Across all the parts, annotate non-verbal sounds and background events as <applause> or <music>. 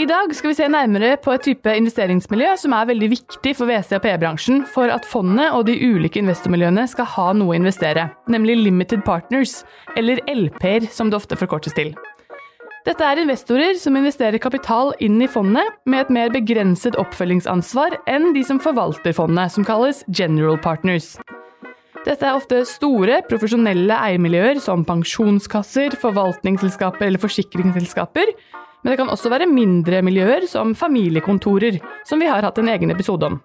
I dag skal vi se nærmere på et type investeringsmiljø som er veldig viktig for WC- og PE-bransjen for at fondet og de ulike investormiljøene skal ha noe å investere, nemlig Limited Partners, eller LP-er som det ofte forkortes til. Dette er investorer som investerer kapital inn i fondet med et mer begrenset oppfølgingsansvar enn de som forvalter fondet, som kalles General Partners. Dette er ofte store, profesjonelle eiermiljøer som pensjonskasser, forvaltningsselskaper eller forsikringsselskaper, men det kan også være mindre miljøer som familiekontorer, som vi har hatt en egen episode om.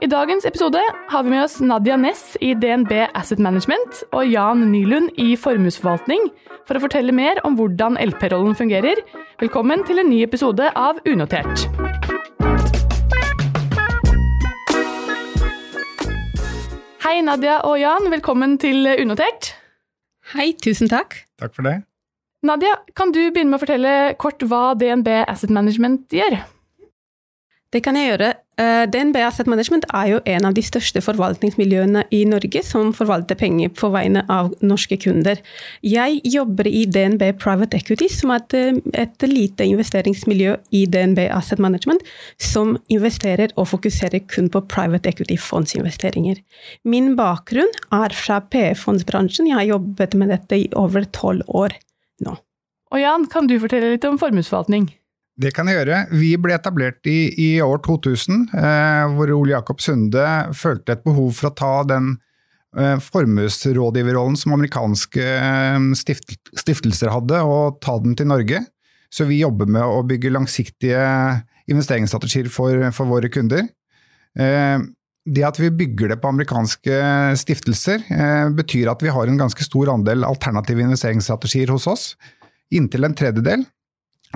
I dagens episode har vi med oss Nadia Ness i DNB Asset Management og Jan Nylund i Formuesforvaltning for å fortelle mer om hvordan LP-rollen fungerer. Velkommen til en ny episode av Unotert. Hei, Nadia og Jan. Velkommen til Unotert. Hei, tusen takk. Takk for det. Nadia, kan du begynne med å fortelle kort hva DNB Asset Management gjør? Det kan jeg gjøre. Eh, DNB Asset Management er jo en av de største forvaltningsmiljøene i Norge som forvalter penger på vegne av norske kunder. Jeg jobber i DNB Private Equity, som er et, lite investeringsmiljø i DNB Asset Management, som investerer og fokuserer kun på private equity-fondsinvesteringer. Min bakgrunn er fra PE-fondsbransjen. Jeg har jobbet med dette i over tolv år nå. Og Jan, kan du fortelle litt om formuesforvaltning? Det kan jeg gjøre. Vi ble etablert i, i år 2000, eh, hvor Ole Jakob Sunde følte et behov for å ta den eh, formuesrådgiverrollen som amerikanske eh, stift, stiftelser hadde, og ta den til Norge. Så vi jobber med å bygge langsiktige investeringsstrategier for, for våre kunder. Eh, det at vi bygger det på amerikanske stiftelser, eh, betyr at vi har en ganske stor andel alternative investeringsstrategier hos oss. Inntil en tredjedel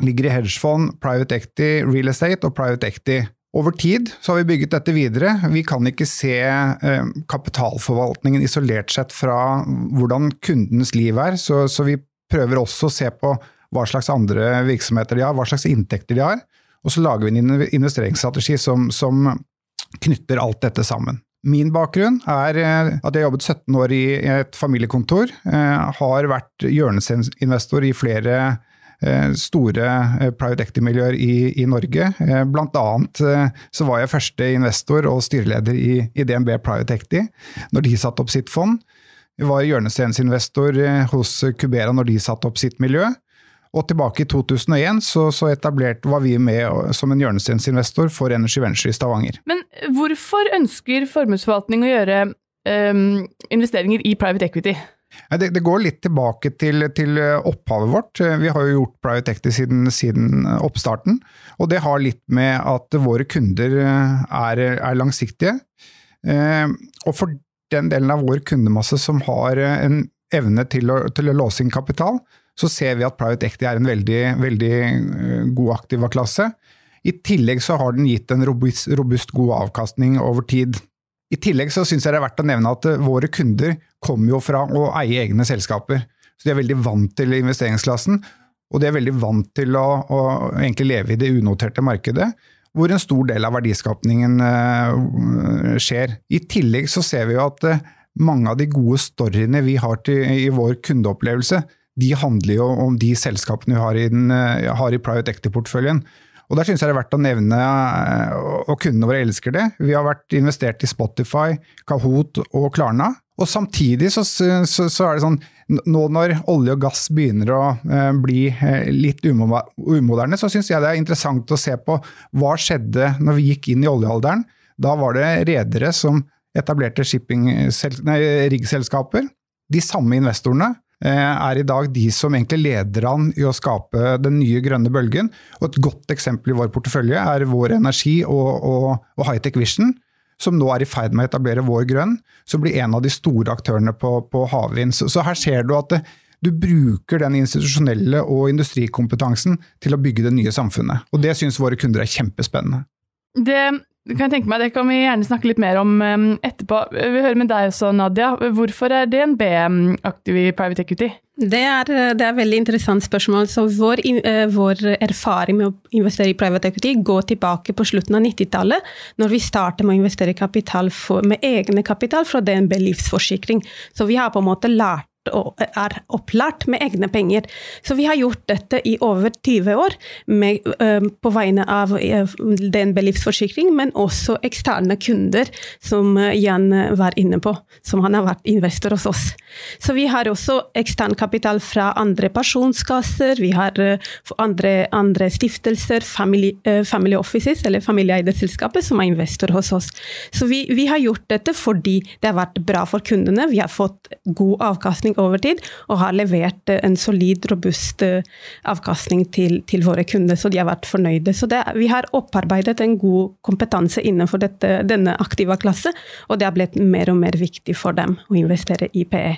ligger i hedgefond, private equity, real estate og private equity. Over tid har vi bygget dette videre. Vi kan ikke se eh, kapitalforvaltningen isolert sett fra hvordan kundens liv er, så, så, vi prøver også å se på hva slags andre virksomheter de har, hva slags inntekter de har. Og så lager vi en investeringsstrategi som, som knytter alt dette sammen. Min bakgrunn er eh, at jeg har jobbet 17 år i et familiekontor. Eh, har vært hjørnesinvestor i flere Eh, store private equity-miljøer i, i, Norge. Blant annet så var jeg første investor og styreleder i, i DNB Private Equity når de satte opp sitt fond. Jeg var hjørnesteinsinvestor hos Cubera når de satte opp sitt miljø. Og tilbake i 2001 så, så etablert var vi med som en hjørnesteinsinvestor for Energy Venture i Stavanger. Men hvorfor ønsker formuesforvaltning å gjøre um, investeringer i private equity? Det, det, går litt tilbake til, til, opphavet vårt. Vi har jo gjort Private Equity siden, siden, oppstarten. Og det har litt med at våre kunder er, er langsiktige. Eh, og for den delen av vår kundemasse som har en evne til å, til å låse inn kapital, så ser vi at Private Equity er en veldig, veldig eh, god aktiva klasse. I tillegg så har den gitt en robust, robust god avkastning over tid. I tillegg så syns jeg det er verdt å nevne at eh, våre kunder kommer jo fra å eie egne selskaper. Så de er veldig vant til investeringsklassen, og de er veldig vant til å, å egentlig leve i det unoterte markedet, hvor en stor del av verdiskapningen uh, skjer. I tillegg så ser vi jo at uh, mange av de gode storyene vi har til, i vår kundeopplevelse, de handler jo om de selskapene vi har i, den, uh, har i private equity-porteføljen. Og Der syns jeg det er verdt å nevne, og kundene våre elsker det. Vi har vært investert i Spotify, Kahoot og Klarna. Og samtidig så, så, så, er det sånn Nå når olje og gass begynner å eh, bli eh, litt umoderne, så syns jeg det er interessant å se på hva skjedde når vi gikk inn i oljealderen. Da var det redere som etablerte riggselskaper. De samme investorene eh, er i dag de som egentlig leder an i å skape den nye grønne bølgen. Og et godt eksempel i vår portefølje er Vår Energi og, og, og Hightech Vision som nå er i ferd med å etablere Vår Grønn, som blir en av de store aktørene på, på havvind. Så, så, her ser du at det, du bruker den institusjonelle og industrikompetansen til å bygge det nye samfunnet. Og det syns våre kunder er kjempespennende. Det kan jeg tenke meg, det kan vi gjerne snakke litt mer om um, etterpå. Vi hører med deg også, Nadia. Hvorfor er DNB um, aktiv i private equity? Det er, det er et veldig interessant spørsmål. Så vår, uh, vår, erfaring med å investere i private equity går tilbake på slutten av 90-tallet, når vi startet med å investere kapital for, med egne kapital fra DNB livsforsikring. Så vi har på en måte lært er opplært med egne penger. Så vi har gjort dette i over 20 år med, på vegne av DNB Livsforsikring, men også eksterne kunder, som Jan var inne på, som han har vært investor hos oss. Så vi har også ekstern kapital fra andre pensjonskasser, vi har andre, andre stiftelser, family, family offices eller familieeide selskaper som er investor hos oss. Så vi, vi har gjort dette fordi det har vært bra for kundene. Vi har fått god avkastning over tid, og har levert eh, en solid, robust eh, avkastning til, til våre kunder, så de har vært fornøyde. Så det, vi har opparbeidet en god kompetanse innenfor dette, denne aktive klasse, og det har blitt mer og mer viktig for dem å investere i PE.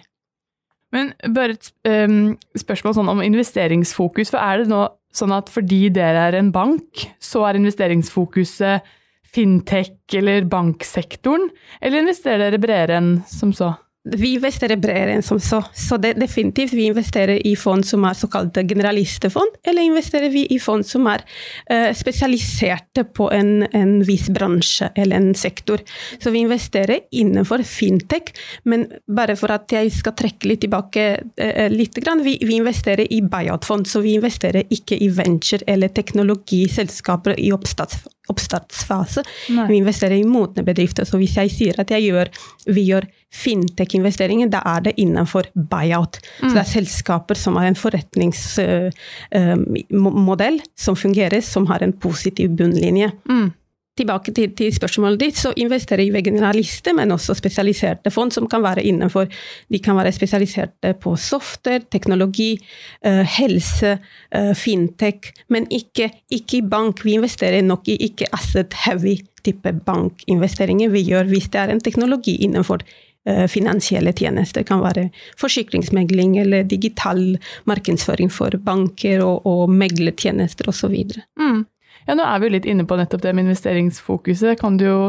Men bare et um, spørsmål sånn om investeringsfokus. For er det nå sånn at fordi dere er en bank, så er investeringsfokuset fintech eller banksektoren, eller investerer dere bredere enn som så? Vi investerer bredere enn som så. Så det, definitivt, vi investerer i fond som er såkalte generalistefond, eller investerer vi i fond som er uh, spesialiserte på en, en viss bransje eller en sektor. Så vi investerer innenfor fintech, men bare for at jeg skal trekke litt tilbake uh, litt, grann, vi, vi, investerer i buyout-fond, så vi investerer ikke i venture- eller teknologiselskaper i oppstartsfond oppstartsfase. Nei. Vi investerer i modne bedrifter. Så hvis jeg sier at jeg gjør, vi gjør fintech-investeringer, da er det innenfor buyout. Mm. Så det er selskaper som har en forretningsmodell uh, uh, som fungerer, som har en positiv bunnlinje. Mm tilbake til, til, spørsmålet ditt, så investerer vi generalister, men også spesialiserte fond som kan være innenfor De kan være spesialiserte på software, teknologi, uh, helse, uh, fintech, men ikke, ikke, i bank. Vi investerer nok i ikke asset-heavy type bankinvesteringer vi gjør hvis det er en teknologi innenfor finansielle tjenester. Det kan være forsikringsmegling eller digital markedsføring for banker og, og meglertjenester osv. Mm. Ja, nå er vi jo litt inne på nettopp det med investeringsfokuset. Kan du jo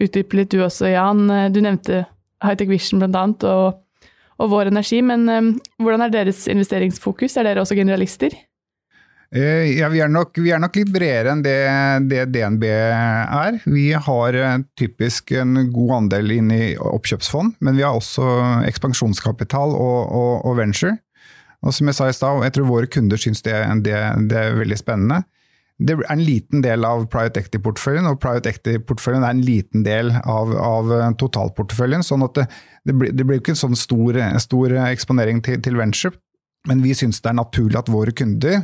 utdype litt du også, Jan. Du nevnte Hightech Vision annet, og, og Vår Energi. Men um, hvordan er deres investeringsfokus? Er dere også generalister? Eh, ja, vi er, nok, vi er, nok, litt bredere enn det, det, DNB er. Vi har eh, typisk en god andel inn i oppkjøpsfond, men vi har også ekspansjonskapital og, og, og venture. Og som jeg sa i stad, jeg tror våre kunder syns det, det, det er veldig spennende det er en liten del av private equity-porteføljen, og private equity-porteføljen er en liten del av, av eh, totalporteføljen. sånn at det, blir, det blir ikke en sånn stor, stor eksponering til, til venture, men vi syns det er naturlig at våre kunder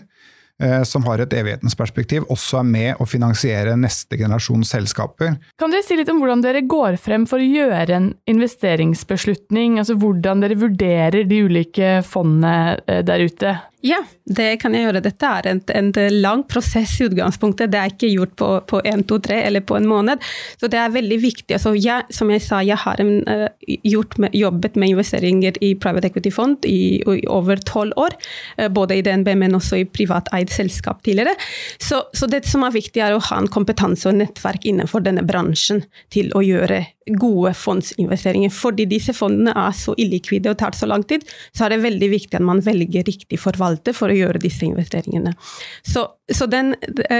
som har et evighetens perspektiv, også er med å finansiere neste generasjons selskaper. Kan dere si litt om hvordan dere går frem for å gjøre en investeringsbeslutning? Altså hvordan dere vurderer de ulike fondene eh, der ute? Ja, det kan jeg gjøre. Dette er en, en lang prosess i utgangspunktet. Det er ikke gjort på, på en, to, tre eller på en måned. Så det er veldig viktig. Altså, jeg, som jeg sa, jeg har en, uh, med, jobbet med investeringer i private equity-fond i, i, over tolv år. Uh, både i DNB, men også i privateid eid selskap tidligere. Så, så, det som er viktig, er å ha en kompetanse og nettverk innenfor denne bransjen til å gjøre gode fondsinvesteringer. Fordi disse fondene er så illikvide og tar så lang tid, så er det veldig viktig at man velger riktig forvalter for å gjøre disse investeringene. Så, så den,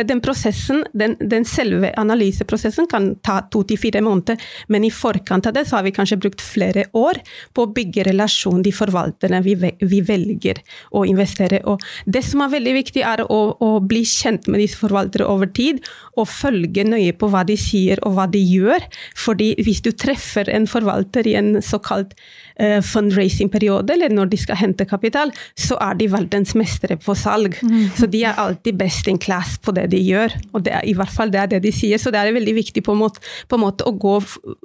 den, prosessen, den, den, selve analyseprosessen kan ta to til fire måneder, men i forkant av det så har vi kanskje brukt flere år på å bygge relasjon de forvalterne vi, vi velger å investere. Og det som er veldig viktig, er å, å bli kjent med disse forvaltere over tid, og følge nøye på hva de sier og hva de gjør. fordi hvis du treffer en forvalter i en såkalt uh, fundraising-periode, eller når de skal hente kapital, så er de verdensmestere på salg. Mm. Så de er alltid best in class på det de gjør. Og det er, i hvert fall det er det de sier. Så det er veldig viktig på en måte, på en måte å gå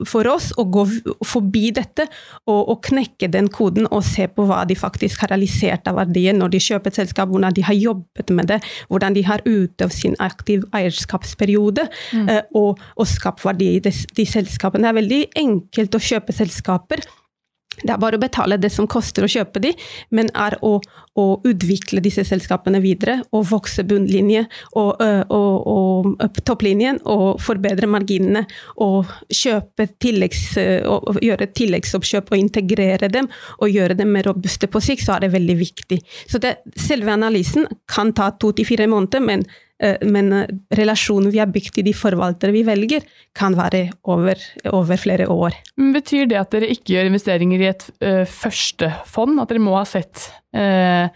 for oss, å gå forbi dette og, og, knekke den koden og se på hva de faktisk har realisert av verdier når de kjøper et selskap, hvordan de har jobbet med det, hvordan de har utøvd sin aktiv eierskapsperiode mm. uh, og, og skapt verdi i de, de selskapene. Det er veldig enkelt å kjøpe selskaper det er bare å betale det som koster å kjøpe de, men er å, å utvikle disse selskapene videre og vokse bunnlinje og, og, og topplinjen og forbedre marginene og tilleggs, og gjøre tilleggsoppkjøp og integrere dem og gjøre dem mer robuste på sikt, så er det veldig viktig. Så det, selve analysen kan ta to til fire måneder, men men eh, relasjonen vi har bygd i de forvaltere vi velger, kan være over, over flere år. Men betyr det at dere ikke gjør investeringer i et uh, første fond? At dere må ha sett uh,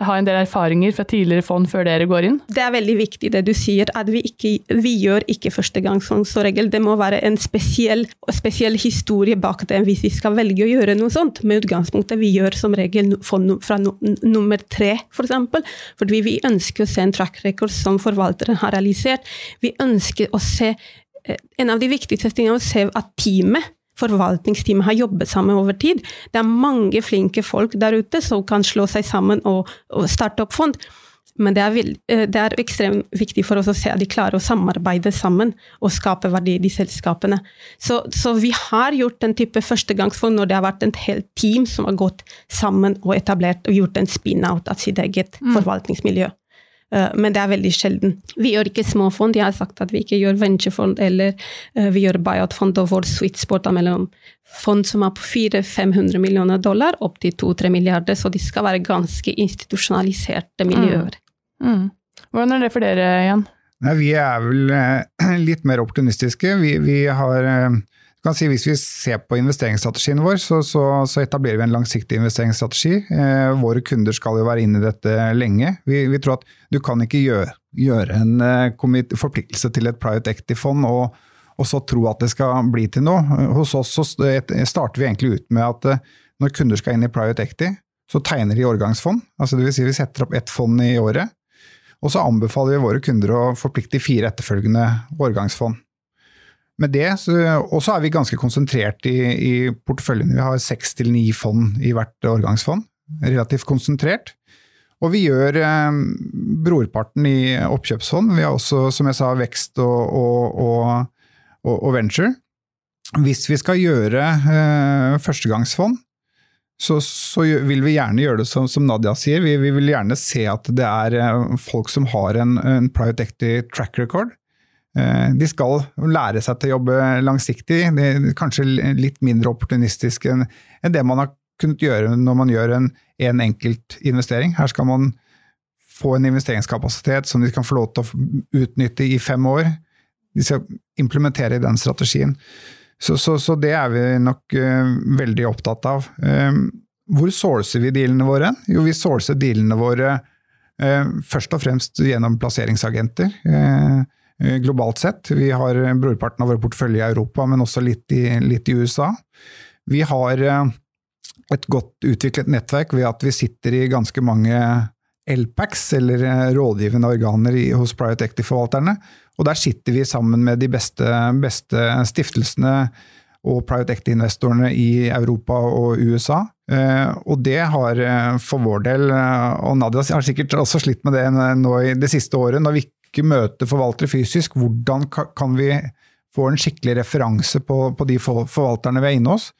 ha en del erfaringer fra tidligere fond før dere går inn? Det er veldig viktig det du sier, at vi, ikke, vi gjør ikke førstegangsfondsregel. Det må være en spesiell, spesiell, historie bak det hvis vi skal velge å gjøre noe sånt. Med utgangspunktet vi gjør som regel fond fra nummer tre, f.eks. For eksempel. fordi vi ønsker å se en track record som forvalteren har realisert. Vi ønsker å se eh, En av de viktigste tingene er å se at teamet forvaltningsteamet har jobbet sammen over tid. Det er mange flinke folk der ute som kan slå seg sammen og, og starte opp fond. Men det er, eh, det er, ekstremt viktig for oss å se at de klarer å samarbeide sammen og skape verdi i de selskapene. Så, så vi har gjort en type førstegangsfond når det har vært et helt team som har gått sammen og etablert og gjort en spin-out av sitt eget mm. forvaltningsmiljø. Eh, men det er veldig sjelden. Vi gjør ikke småfond. Jeg har sagt at vi ikke gjør venturefond eller eh, vi gjør buyout-fond, og vår sweet spot er mellom fond som er på 400-500 millioner dollar, opp til 2-3 milliarder, så de skal være ganske institusjonaliserte miljøer. Mm. Mm. Hvordan er det for dere, Jan? Nei, vi er vel eh, <clears throat> litt mer optimistiske. Vi, vi har si Hvis vi ser på investeringsstrategien vår, så, så, så etablerer vi en langsiktig investeringsstrategi. Eh, våre kunder skal jo være inne i dette lenge. Vi, vi tror at du kan ikke gjøre, gjøre en eh, forpliktelse til et private equity-fond og, og, så tro at det skal bli til noe. Hos oss så starter vi egentlig ut med at eh, når kunder skal inn i private equity, så tegner de årgangsfond. Altså det vil si vi setter opp ett fond i året. Og så anbefaler vi våre kunder å forplikte fire etterfølgende årgangsfond med det, og så er vi ganske konsentrert i, i porteføljene. Vi har seks til ni fond i hvert årgangsfond. Relativt konsentrert. Og vi gjør eh, brorparten i oppkjøpsfond. Vi har også, som jeg sa, vekst og, og, og, og venture. Hvis vi skal gjøre eh, førstegangsfond, så, så, vil vi gjerne gjøre det som, som Nadia sier. Vi, vi, vil gjerne se at det er eh, folk som har en, en private equity track record. Eh, de skal lære seg til å jobbe langsiktig, kanskje litt mindre opportunistisk enn det man har kunnet gjøre når man gjør en, en enkelt investering. Her skal man få en investeringskapasitet som de kan få lov til å utnytte i fem år. De skal implementere den strategien. Så, så, så det er vi nok uh, veldig opptatt av. Um, hvor sourcer vi dealene våre? Jo, vi sourcer dealene våre uh, først og fremst gjennom plasseringsagenter. Uh, globalt sett. Vi har brorparten av vår portefølje i Europa, men også litt i, litt i USA. Vi har eh, et godt utviklet nettverk ved at vi sitter i ganske mange LPACs, eller eh, rådgivende organer i, hos Private Equity-forvalterne. Og der sitter vi sammen med de beste, beste stiftelsene og private equity-investorene i Europa og USA. Og det har for vår del, og Nadia har sikkert også slitt med det nå i det siste året, når vi ikke møte forvaltere fysisk, hvordan kan vi få en skikkelig referanse på, på de forvalterne vi er inne hos?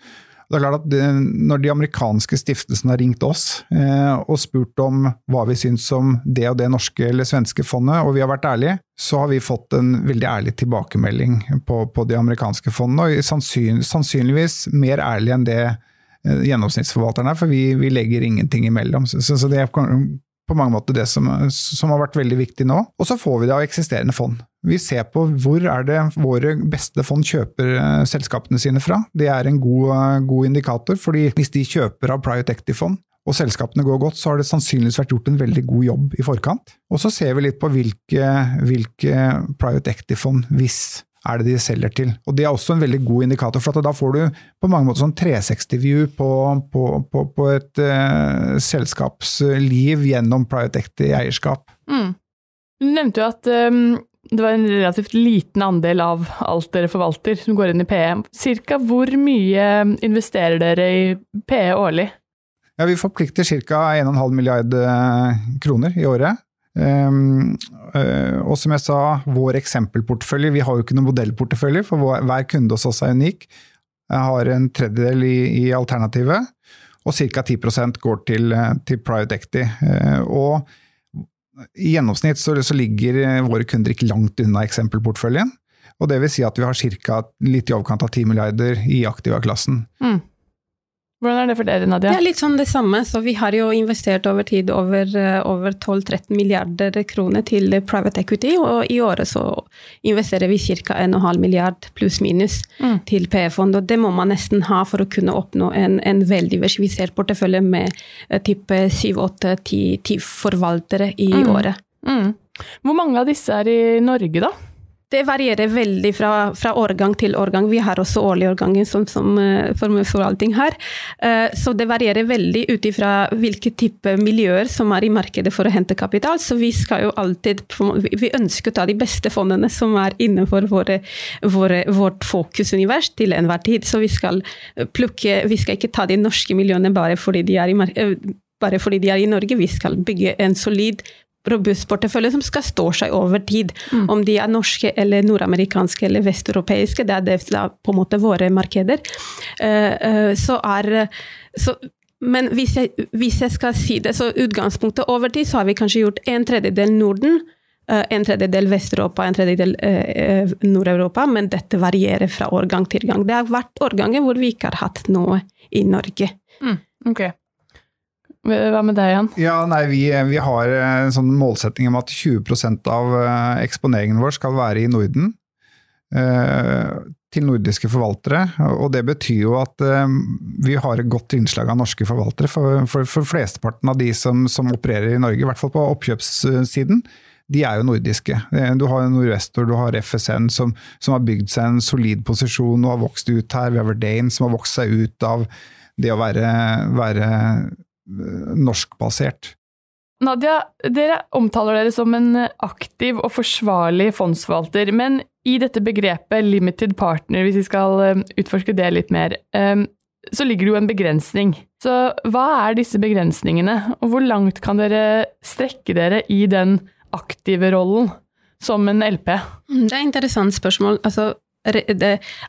Det er klart at det, Når de amerikanske stiftelsene har ringt oss eh, og spurt om hva vi syns om det og det norske eller svenske fondet, og vi har vært ærlige, så har vi fått en veldig ærlig tilbakemelding på, på de amerikanske fondene. og sannsyn, Sannsynligvis mer ærlig enn det eh, gjennomsnittsforvalteren er, for vi, vi legger ingenting imellom. Så, så det er på mange måter det som, som, har vært veldig viktig nå. Og så får vi det av eksisterende fond. Vi ser på hvor er det våre beste fond kjøper eh, selskapene sine fra. Det er en god, eh, god indikator, fordi hvis de kjøper av private equity-fond, og selskapene går godt, så har det sannsynligvis vært gjort en veldig god jobb i forkant. Og så ser vi litt på hvilke, hvilke private equity-fond, hvis er det de selger til. Og Det er også en veldig god indikator, for da får du på mange måter sånn 360-view på, på, på, på, et uh, selskapsliv gjennom private equity-eierskap. Mm. Du nevnte jo at um, det var en relativt liten andel av alt dere forvalter som går inn i PE. Cirka hvor mye investerer dere i PE årlig? Ja, Vi forplikter ca. 1,5 milliard eh, kroner i året. Um, uh, og som jeg sa, vår eksempelportefølje Vi har jo ikke noen modellportefølje, for hver kunde hos oss er unik. Jeg har en tredjedel i, i alternativet, og ca. 10% går til, til private equity. Uh, og i gjennomsnitt så, så, ligger våre kunder ikke langt unna eksempelporteføljen. Og det vil si at vi har ca. litt i overkant av 10 milliarder i aktiva-klassen. Mm. Hvordan er det for dere, Nadia? Det er litt sånn det samme. Så vi har jo investert over tid over, eh, over 12-13 milliarder kroner til private equity, og i året så investerer vi ca. 1,5 milliard pluss-minus mm. til PE-fond. Og det må man nesten ha for å kunne oppnå en, en veldig diversifisert portefølje med uh, type 7-8-10 forvaltere i mm. året. Mm. Hvor mange av disse er i Norge, da? Det varierer veldig fra, fra, årgang til årgang. Vi har også årlige årganger som, som for allting her. Uh, så det varierer veldig ut ifra hvilke type miljøer som er i markedet for å hente kapital. Så vi skal jo alltid Vi ønsker å ta de beste fondene som er innenfor våre, våre, vårt fokusunivers til enhver tid. Så vi skal plukke Vi skal ikke ta de norske miljøene bare fordi de er i bare fordi de er i Norge. Vi skal bygge en solid robust portefølje som skal stå seg over tid. Mm. Om de er norske eller nordamerikanske eller vesteuropeiske, det er det er på en måte våre markeder. Uh, uh, så er så, men hvis jeg, hvis jeg, skal si det, så utgangspunktet over tid, så har vi kanskje gjort en tredjedel Norden. Uh, en tredjedel Vest-Europa, en tredjedel Nord-Europa, men dette varierer fra årgang til gang. Det har vært årganger hvor vi ikke har hatt noe i Norge. Mm, okay. Hva med deg, Jan? Ja, nei, vi, vi, har en sånn målsetting om at 20 av eh, eksponeringen vår skal være i Norden. Eh, til nordiske forvaltere. Og det betyr jo at eh, vi har et godt innslag av norske forvaltere. For, for, for flesteparten av de som, som, opererer i Norge, i hvert fall på oppkjøpssiden, de er jo nordiske. Du har Norvestor, du har FSN som, som, har bygd seg en solid posisjon og har vokst ut her. Vi har Verdane som har vokst seg ut av det å være, være norskbasert. Nadia, dere omtaler dere som en aktiv og forsvarlig fondsforvalter. Men i dette begrepet limited partner, hvis vi skal eh, utforske det litt mer, eh, så ligger det jo en begrensning. Så hva er disse begrensningene, og hvor langt kan dere strekke dere i den aktive rollen som en LP? Det er et interessant spørsmål. Altså,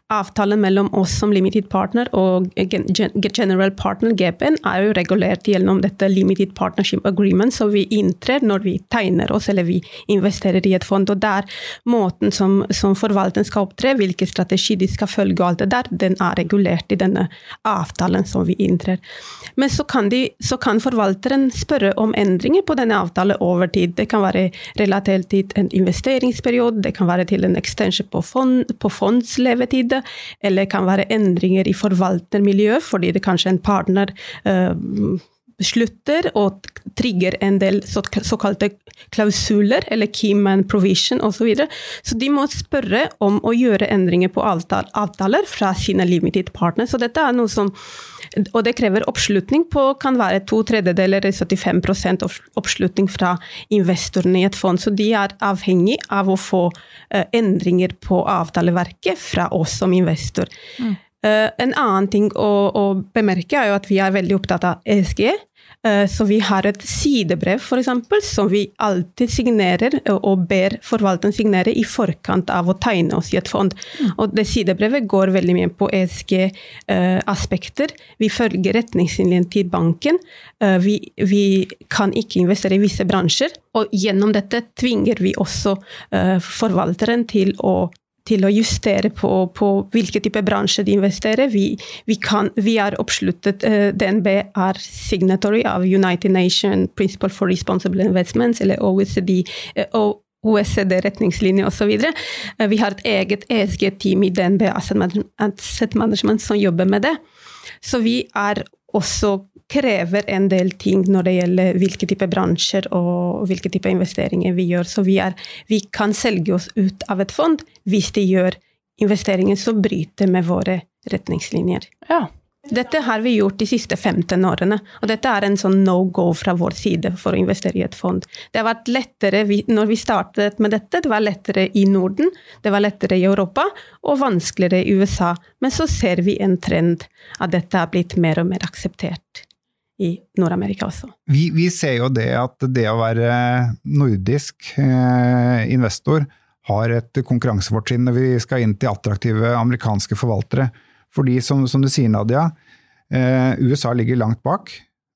avtalen mellom oss som limited partner og general partner, GPN, er jo regulert gjennom dette limited partnership agreement, så vi inntrer når vi tegner oss eller vi investerer i et fond. Og der måten som, som forvalteren skal opptre, hvilken strategi de skal følge og alt det der, den er regulert i denne avtalen som vi inntrer. Men så kan, de, så kan forvalteren spørre om endringer på denne avtalen over tid. Det kan være relatert til en investeringsperiode, det kan være til en extension på fond, på fond fondslevetid, eller kan være endringer i forvaltermiljøet fordi det kanskje en partner uh, slutter og trigger en del såkalte klausuler, eller key man provision osv. Så, videre. så de må spørre om å gjøre endringer på avtaler fra sine limited partners. Så dette er noe som og det krever oppslutning på kan være to tredjedeler eller 75 oppslutning fra investorene i et fond. Så de er avhengig av å få uh, endringer på avtaleverket fra oss som investor. Mm. Uh, en annen ting å, å, bemerke er jo at vi er veldig opptatt av ESG. Eh, så vi har et sidebrev for eksempel, som vi alltid signerer og ber forvalteren signere i forkant av å tegne oss i et fond. Mm. Og det sidebrevet går veldig mye på ESG-aspekter. Vi følger retningslinjene til banken. Eh, vi, vi, kan ikke investere i visse bransjer. Og gjennom dette tvinger vi også eh, forvalteren til å til å justere på, på hvilke type bransjer de investerer. Vi, vi, kan, vi er oppsluttet. Uh, eh, DNB er signatory av United Nations Principle for Responsible Investments, eller OECD. Uh, og OECD-retningslinjer osv. Uh, vi har et eget ESG-team i DNB Asset Management som jobber med det. Så vi er også krever en del ting når det gjelder hvilke type bransjer og hvilke type investeringer vi gjør. Så vi, er, vi kan selge oss ut av et fond hvis de gjør investeringer som bryter med våre retningslinjer. Ja. Dette har vi gjort de siste 15 årene, og dette er en sånn no go fra vår side for å investere i et fond. Det har vært lettere når vi startet med dette, det var lettere i Norden, det var lettere i Europa, og vanskeligere i USA. Men så ser vi en trend at dette har blitt mer og mer akseptert i Nord-Amerika også. Vi, vi, ser jo det at det å være nordisk eh, investor har et konkurransefortrinn når vi skal inn til attraktive amerikanske forvaltere. Fordi, som, som du sier, Nadia, eh, USA ligger langt bak.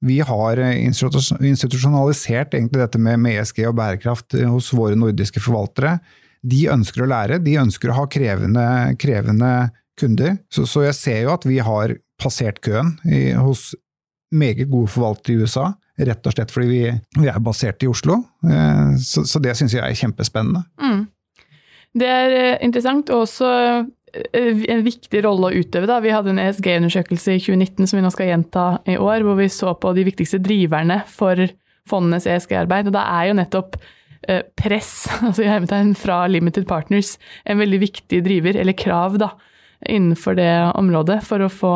Vi har eh, institusjonalisert dette med, ESG og bærekraft eh, hos våre nordiske forvaltere. De ønsker å lære, de ønsker å ha krevende, krevende kunder. Så, så, jeg ser jo at vi har passert køen i, hos meget gode forvaltere i USA. Rett og slett fordi vi, vi er basert i Oslo. Eh, så, så det syns jeg er kjempespennende. Mm. Det er eh, interessant, og også eh, en viktig rolle å utøve. Da. Vi hadde en ESG-undersøkelse i 2019 som vi nå skal gjenta i år, hvor vi så på de viktigste driverne for fondenes ESG-arbeid. Og da er jo nettopp press, <laughs> altså i hermetegn fra limited partners, en veldig viktig driver, eller krav, da, innenfor det området, for å få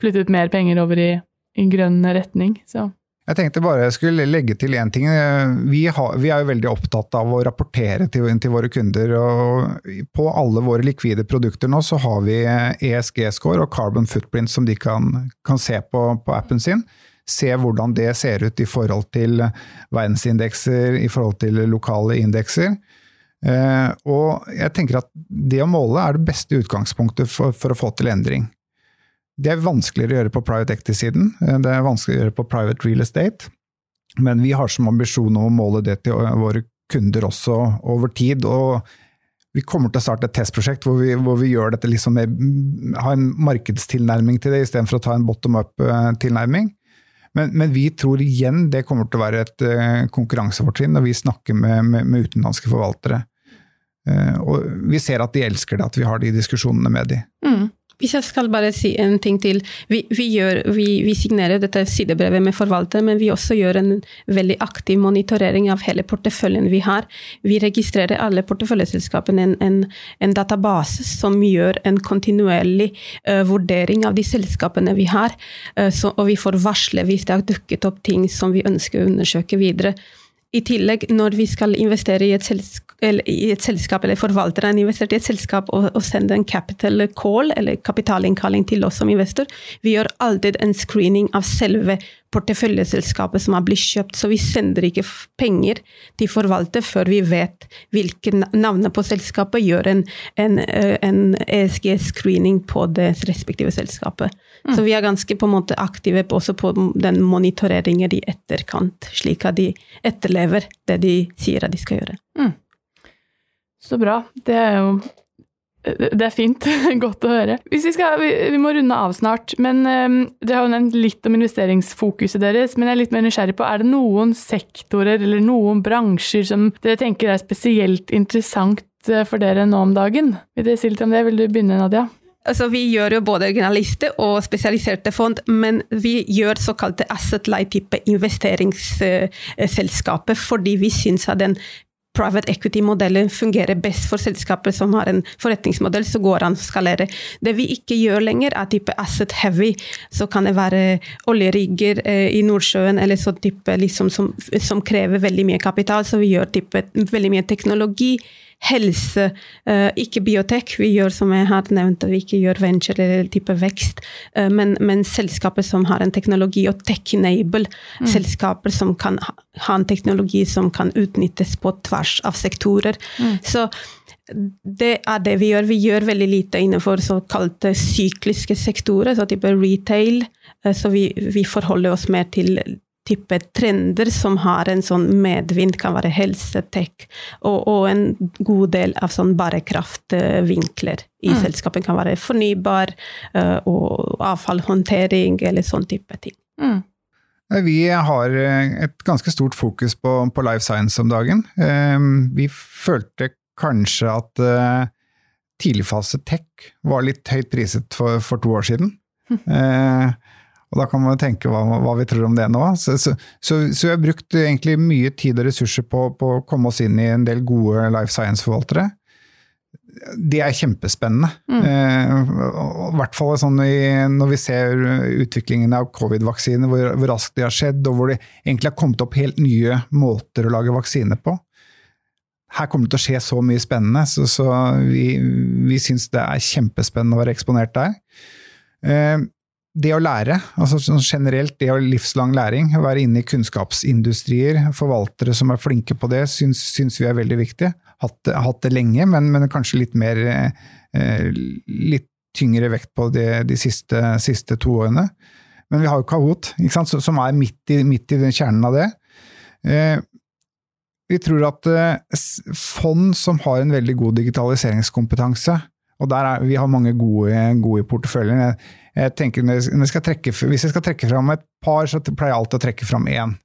flyttet mer penger over i, i grønn retning. Så. Jeg tenkte bare jeg skulle legge til én ting. Vi, har, vi, er jo veldig opptatt av å rapportere til, til, våre kunder. og På alle våre likvide produkter nå så har vi ESG-score og carbon footprint som de kan, kan se på, på, appen sin. Se hvordan det ser ut i forhold til verdensindekser, i forhold til lokale indekser. Eh, og jeg tenker at det å måle er det beste utgangspunktet for, for å få til endring. Det er vanskeligere å gjøre på private equity-siden. Eh, det er vanskeligere å gjøre på private real estate. Men vi har som ambisjon å måle det til våre kunder også over tid. og vi kommer til å starte et testprosjekt hvor vi, hvor vi gjør dette liksom med, har en markedstilnærming til det, istedenfor å ta en bottom up-tilnærming. Men, men, vi tror igjen det kommer til å være et uh, konkurransefortrinn når vi snakker med, med, med utenlandske forvaltere. Og vi ser at de elsker det, at vi har de diskusjonene med dem. Mm. Hvis jeg skal bare si en ting til. Vi, vi, gjør, vi, vi signerer dette sidebrevet med forvalter, men vi også gjør en veldig aktiv monitorering av hele porteføljen vi har. Vi registrerer alle porteføljeselskapene en, en, en database som gjør en kontinuerlig uh, vurdering av de selskapene vi har. Uh, så, og vi får varsle hvis det har dukket opp ting som vi ønsker å undersøke videre. I tillegg, når vi skal investere i et selskap eller et selskap, eller forvalteren investerer i et selskap og, og sender en capital call, eller kapitalinnkalling til oss som investor, vi gjør alltid en screening av selve porteføljeselskapet som har blitt kjøpt, så vi sender ikke penger til forvalter før vi vet hvilke navnet på selskapet, gjør en, en, eh, en ESG-screening på det respektive selskapet. Mm. Så vi er ganske på en måte aktive også på den monitoreringen i etterkant, slik at de etterlever det de sier at de skal gjøre. Mm. Så bra. Det er jo det er fint. <laughs> Godt å høre. Vi, skal, vi, må runde av snart. men um, Dere har jo nevnt litt om investeringsfokuset deres. Men jeg er litt mer nysgjerrig på, er det noen sektorer eller noen bransjer som dere tenker er spesielt interessant eh, for dere nå om dagen? Vil dere si litt om det? Vil du begynne, Nadia? Altså, vi gjør jo både generalister og spesialiserte fond, men vi gjør såkalte asset light-type investeringsselskaper fordi vi syns at den private equity-modellen fungerer best for selskaper som har en forretningsmodell som går an å skalere. Det vi ikke gjør lenger, er type asset heavy. Så kan det være oljerigger eh, i Nordsjøen eller sånn type liksom, som, som, krever veldig mye kapital. Så vi gjør type, veldig mye teknologi helse, uh, ikke biotek. Vi gjør som jeg har nevnt, vi ikke gjør venture eller type vekst, uh, men, men, selskaper som har en teknologi, og tech-enable, mm. selskaper som kan ha en teknologi som kan utnyttes på tvers av sektorer. Mm. Så det er det vi gjør. Vi gjør veldig lite innenfor såkalte sykliske sektorer, så type retail. Eh, så vi, vi forholder oss mer til type trender som har en sånn medvind, kan være helsetech, og, og en god del av sånn bærekraftvinkler i mm. selskapet. kan være fornybar uh, og avfallhåndtering eller sånn type ting. Mm. Vi har eh, et ganske stort fokus på, på life science om dagen. Ehm, vi følte kanskje at uh, tidligfase tech var litt høyt priset for, for to år siden. Mm. <laughs> Og da kan man tenke hva, hva, vi tror om det nå. Så, så, så, så, vi har brukt egentlig mye tid og ressurser på, på, å komme oss inn i en del gode life science-forvaltere. Det er kjempespennende. Mm. Eh, I hvert fall sånn når vi ser utviklingen av covid-vaksiner, hvor, hvor, raskt det har skjedd, og hvor det egentlig har kommet opp helt nye måter å lage vaksine på. Her kommer det til å skje så mye spennende, så, vi, vi syns det er kjempespennende å være eksponert der. Eh, det å lære, altså sånn generelt det å livslang læring, være inne i kunnskapsindustrier, forvaltere som er flinke på det, syns, syns vi er veldig viktig. Hatt, hatt det lenge, men, men, kanskje litt mer eh, Litt tyngre vekt på det de siste, siste, to årene. Men vi har jo Kahoot, som er midt i, midt i kjernen av det. Eh, vi tror at eh, fond som har en veldig god digitaliseringskompetanse, og der er, vi har mange gode, gode porteføljen. Jeg, tenker Hvis jeg trekke, hvis jeg skal trekke fram et par, så pleier jeg alltid å trekke fram én.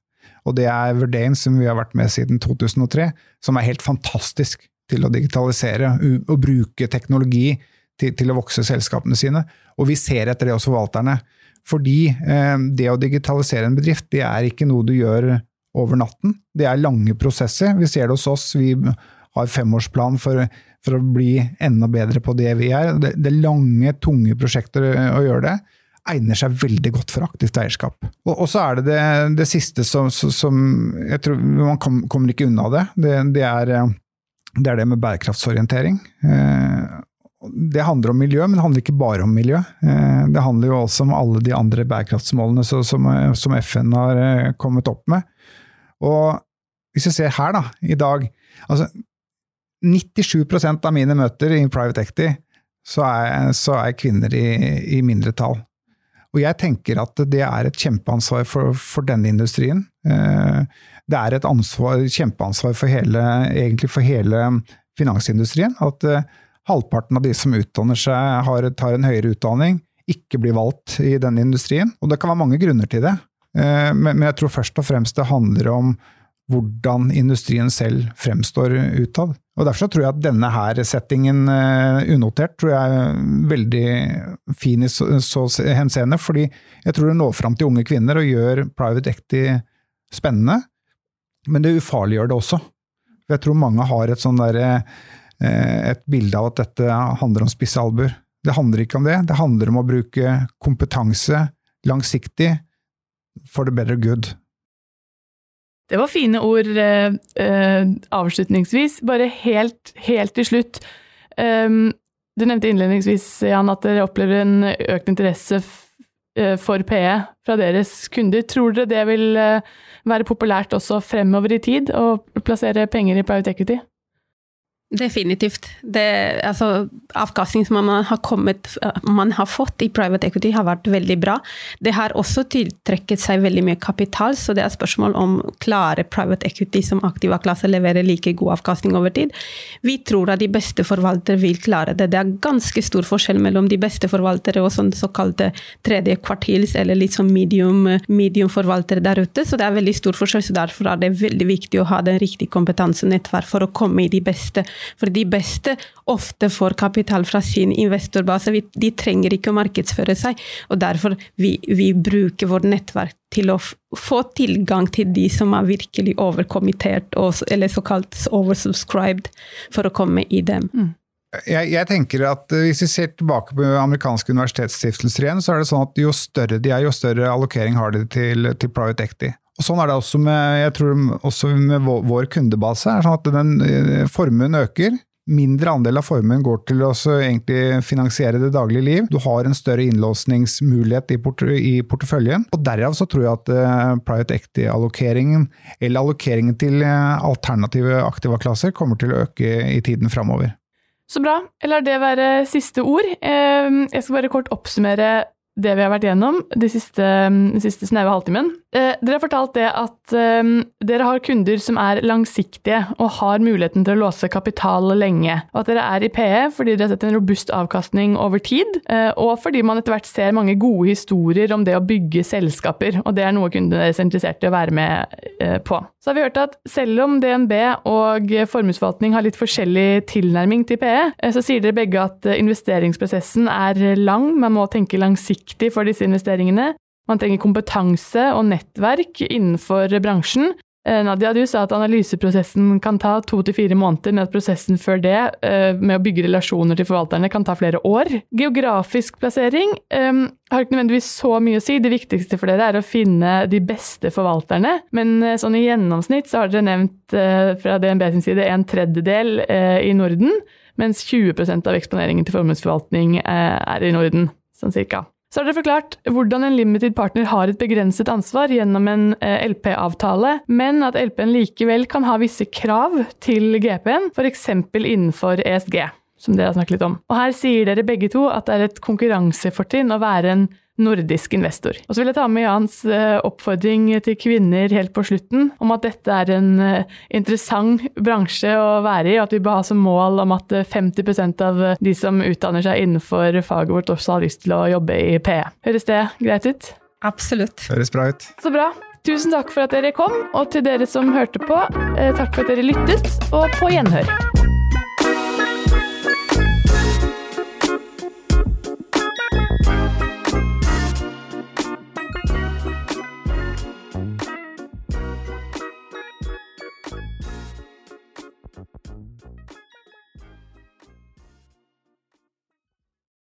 Og det er Verdane, som vi har vært med siden 2003, som er helt fantastisk til å digitalisere og bruke teknologi til, til å vokse selskapene sine. Og vi ser etter det hos forvalterne. Fordi eh, det å digitalisere en bedrift, det er ikke noe du gjør over natten. Det er lange prosesser. Vi ser det hos oss. Vi har femårsplan for, for å bli enda bedre på det vi er. Det, det lange, tunge prosjekter å gjøre det egner seg veldig godt for aktivt eierskap. Og, og så er det, det det, siste som, som, jeg tror Man kommer ikke unna det. Det, det, er, det er det med bærekraftsorientering. Eh, det handler om miljø, men det handler ikke bare om miljø. Eh, det handler jo også om alle de andre bærekraftsmålene som, som FN har eh, kommet opp med. Og hvis vi ser her, da, i dag altså 97% av mine møter i private equity, så er, så er kvinner i, i mindretall. Og jeg tenker at det er et kjempeansvar for, for denne industrien. Eh, det er et ansvar, kjempeansvar for hele, egentlig for hele finansindustrien. At eh, halvparten av de som utdanner seg, har, tar en høyere utdanning, ikke blir valgt i denne industrien. Og det kan være mange grunner til det. Eh, men jeg tror først og fremst det handler om hvordan industrien selv fremstår utad. Og Derfor tror jeg at denne her settingen, uh, unotert, tror jeg er veldig fin i så, så henseende. Fordi jeg tror det når fram til unge kvinner og gjør private equity spennende. Men det ufarliggjør det også. Jeg tror mange har et, sånn der, uh, et bilde av at dette handler om spisse albuer. Det handler ikke om det. Det handler om å bruke kompetanse langsiktig for the better good. Det var fine ord eh, eh, avslutningsvis. Bare helt, helt til slutt. Um, du nevnte innledningsvis Jan, at dere opplever en økt interesse eh, for PE fra deres kunder. Tror dere det vil eh, være populært også fremover i tid å plassere penger i private equity? Definitivt. Det, altså, avkastning som man har, kommet, man har, fått i private equity, har vært veldig bra. Det har også tiltrekket seg veldig mye kapital, så det er spørsmål om klare private equity som aktiva klasse leverer like god avkastning over tid. Vi tror at de beste forvaltere vil klare det. Det er ganske stor forskjell mellom de beste forvaltere og sånn såkalte tredje kvartils eller litt sånn medium, medium forvaltere der ute, så det er veldig stor forskjell. så Derfor er det veldig viktig å ha den riktige kompetansenettverk for å komme i de beste for de beste ofte får kapital fra sin investorbase. De trenger ikke å markedsføre seg, og derfor vi, vi bruker vårt nettverk til å få tilgang til de som er virkelig overkommittert, eller såkalt oversubscribed, for å komme i dem. Mm. Jeg, jeg, tenker at eh, Hvis vi ser tilbake på amerikanske universitetsstiftelser igjen, så er det sånn at jo større de er, jo større allokering har de til, til private equity. Og Sånn er det også med, jeg tror også med vår, kundebase. er sånn at den eh, Formuen øker. Mindre andel av formuen går til å finansiere det daglige liv. Du har en større innlåsningsmulighet i, port i porteføljen. og Derav så tror jeg at uh, private equity-allokeringen, eller allokeringen til uh, alternative aktivaklasser, kommer til å øke i tiden framover. Så bra. Jeg lar det være siste ord. Jeg skal bare kort oppsummere det vi har vært gjennom de siste, de siste snaue halvtimen. Eh, dere har fortalt det at eh, dere har kunder som er langsiktige og har muligheten til å låse kapital lenge, og at dere er i PE fordi dere har sett en robust avkastning over tid, eh, og fordi man etter hvert ser mange gode historier om det å bygge selskaper, og det er noe kundene deres er interessert i å være med eh, på. Så har vi hørt at selv om DNB og formuesforvaltning har litt forskjellig tilnærming til PE, så sier dere begge at investeringsprosessen er lang, man må tenke langsiktig for disse investeringene. Man trenger kompetanse og nettverk innenfor bransjen. Eh, Nadia, du sa at analyseprosessen kan ta to til fire måneder, men at prosessen før det, eh, med å bygge relasjoner til forvalterne, kan ta flere år. Geografisk plassering um, har ikke nødvendigvis så mye å si. Det viktigste for dere er å finne de beste forvalterne. Men sånn i gjennomsnitt så har dere nevnt uh, fra DNB sin side en tredjedel uh, i Norden, mens 20% av eksponeringen til formuesforvaltning uh, er i Norden, sånn cirka. Så har dere forklart hvordan en limited partner har et begrenset ansvar gjennom en eh, LP-avtale, men at LP-en likevel kan ha visse krav til GP-en, f.eks. innenfor ESG, som dere har snakket litt om. Og her sier dere begge to at det er et konkurransefortrinn å være en nordisk investor. Og så vil jeg ta med Jans eh, oppfordring til kvinner helt på slutten om at dette er en eh, interessant bransje å være i, og at vi bør ha som mål om at 50% av de som utdanner seg innenfor faget vårt også har lyst til å jobbe i PE. Høres det greit ut? Absolutt. Høres bra ut. Så bra. Tusen takk for at dere kom, og til dere som hørte på, takk for at dere lyttet, og på gjenhør.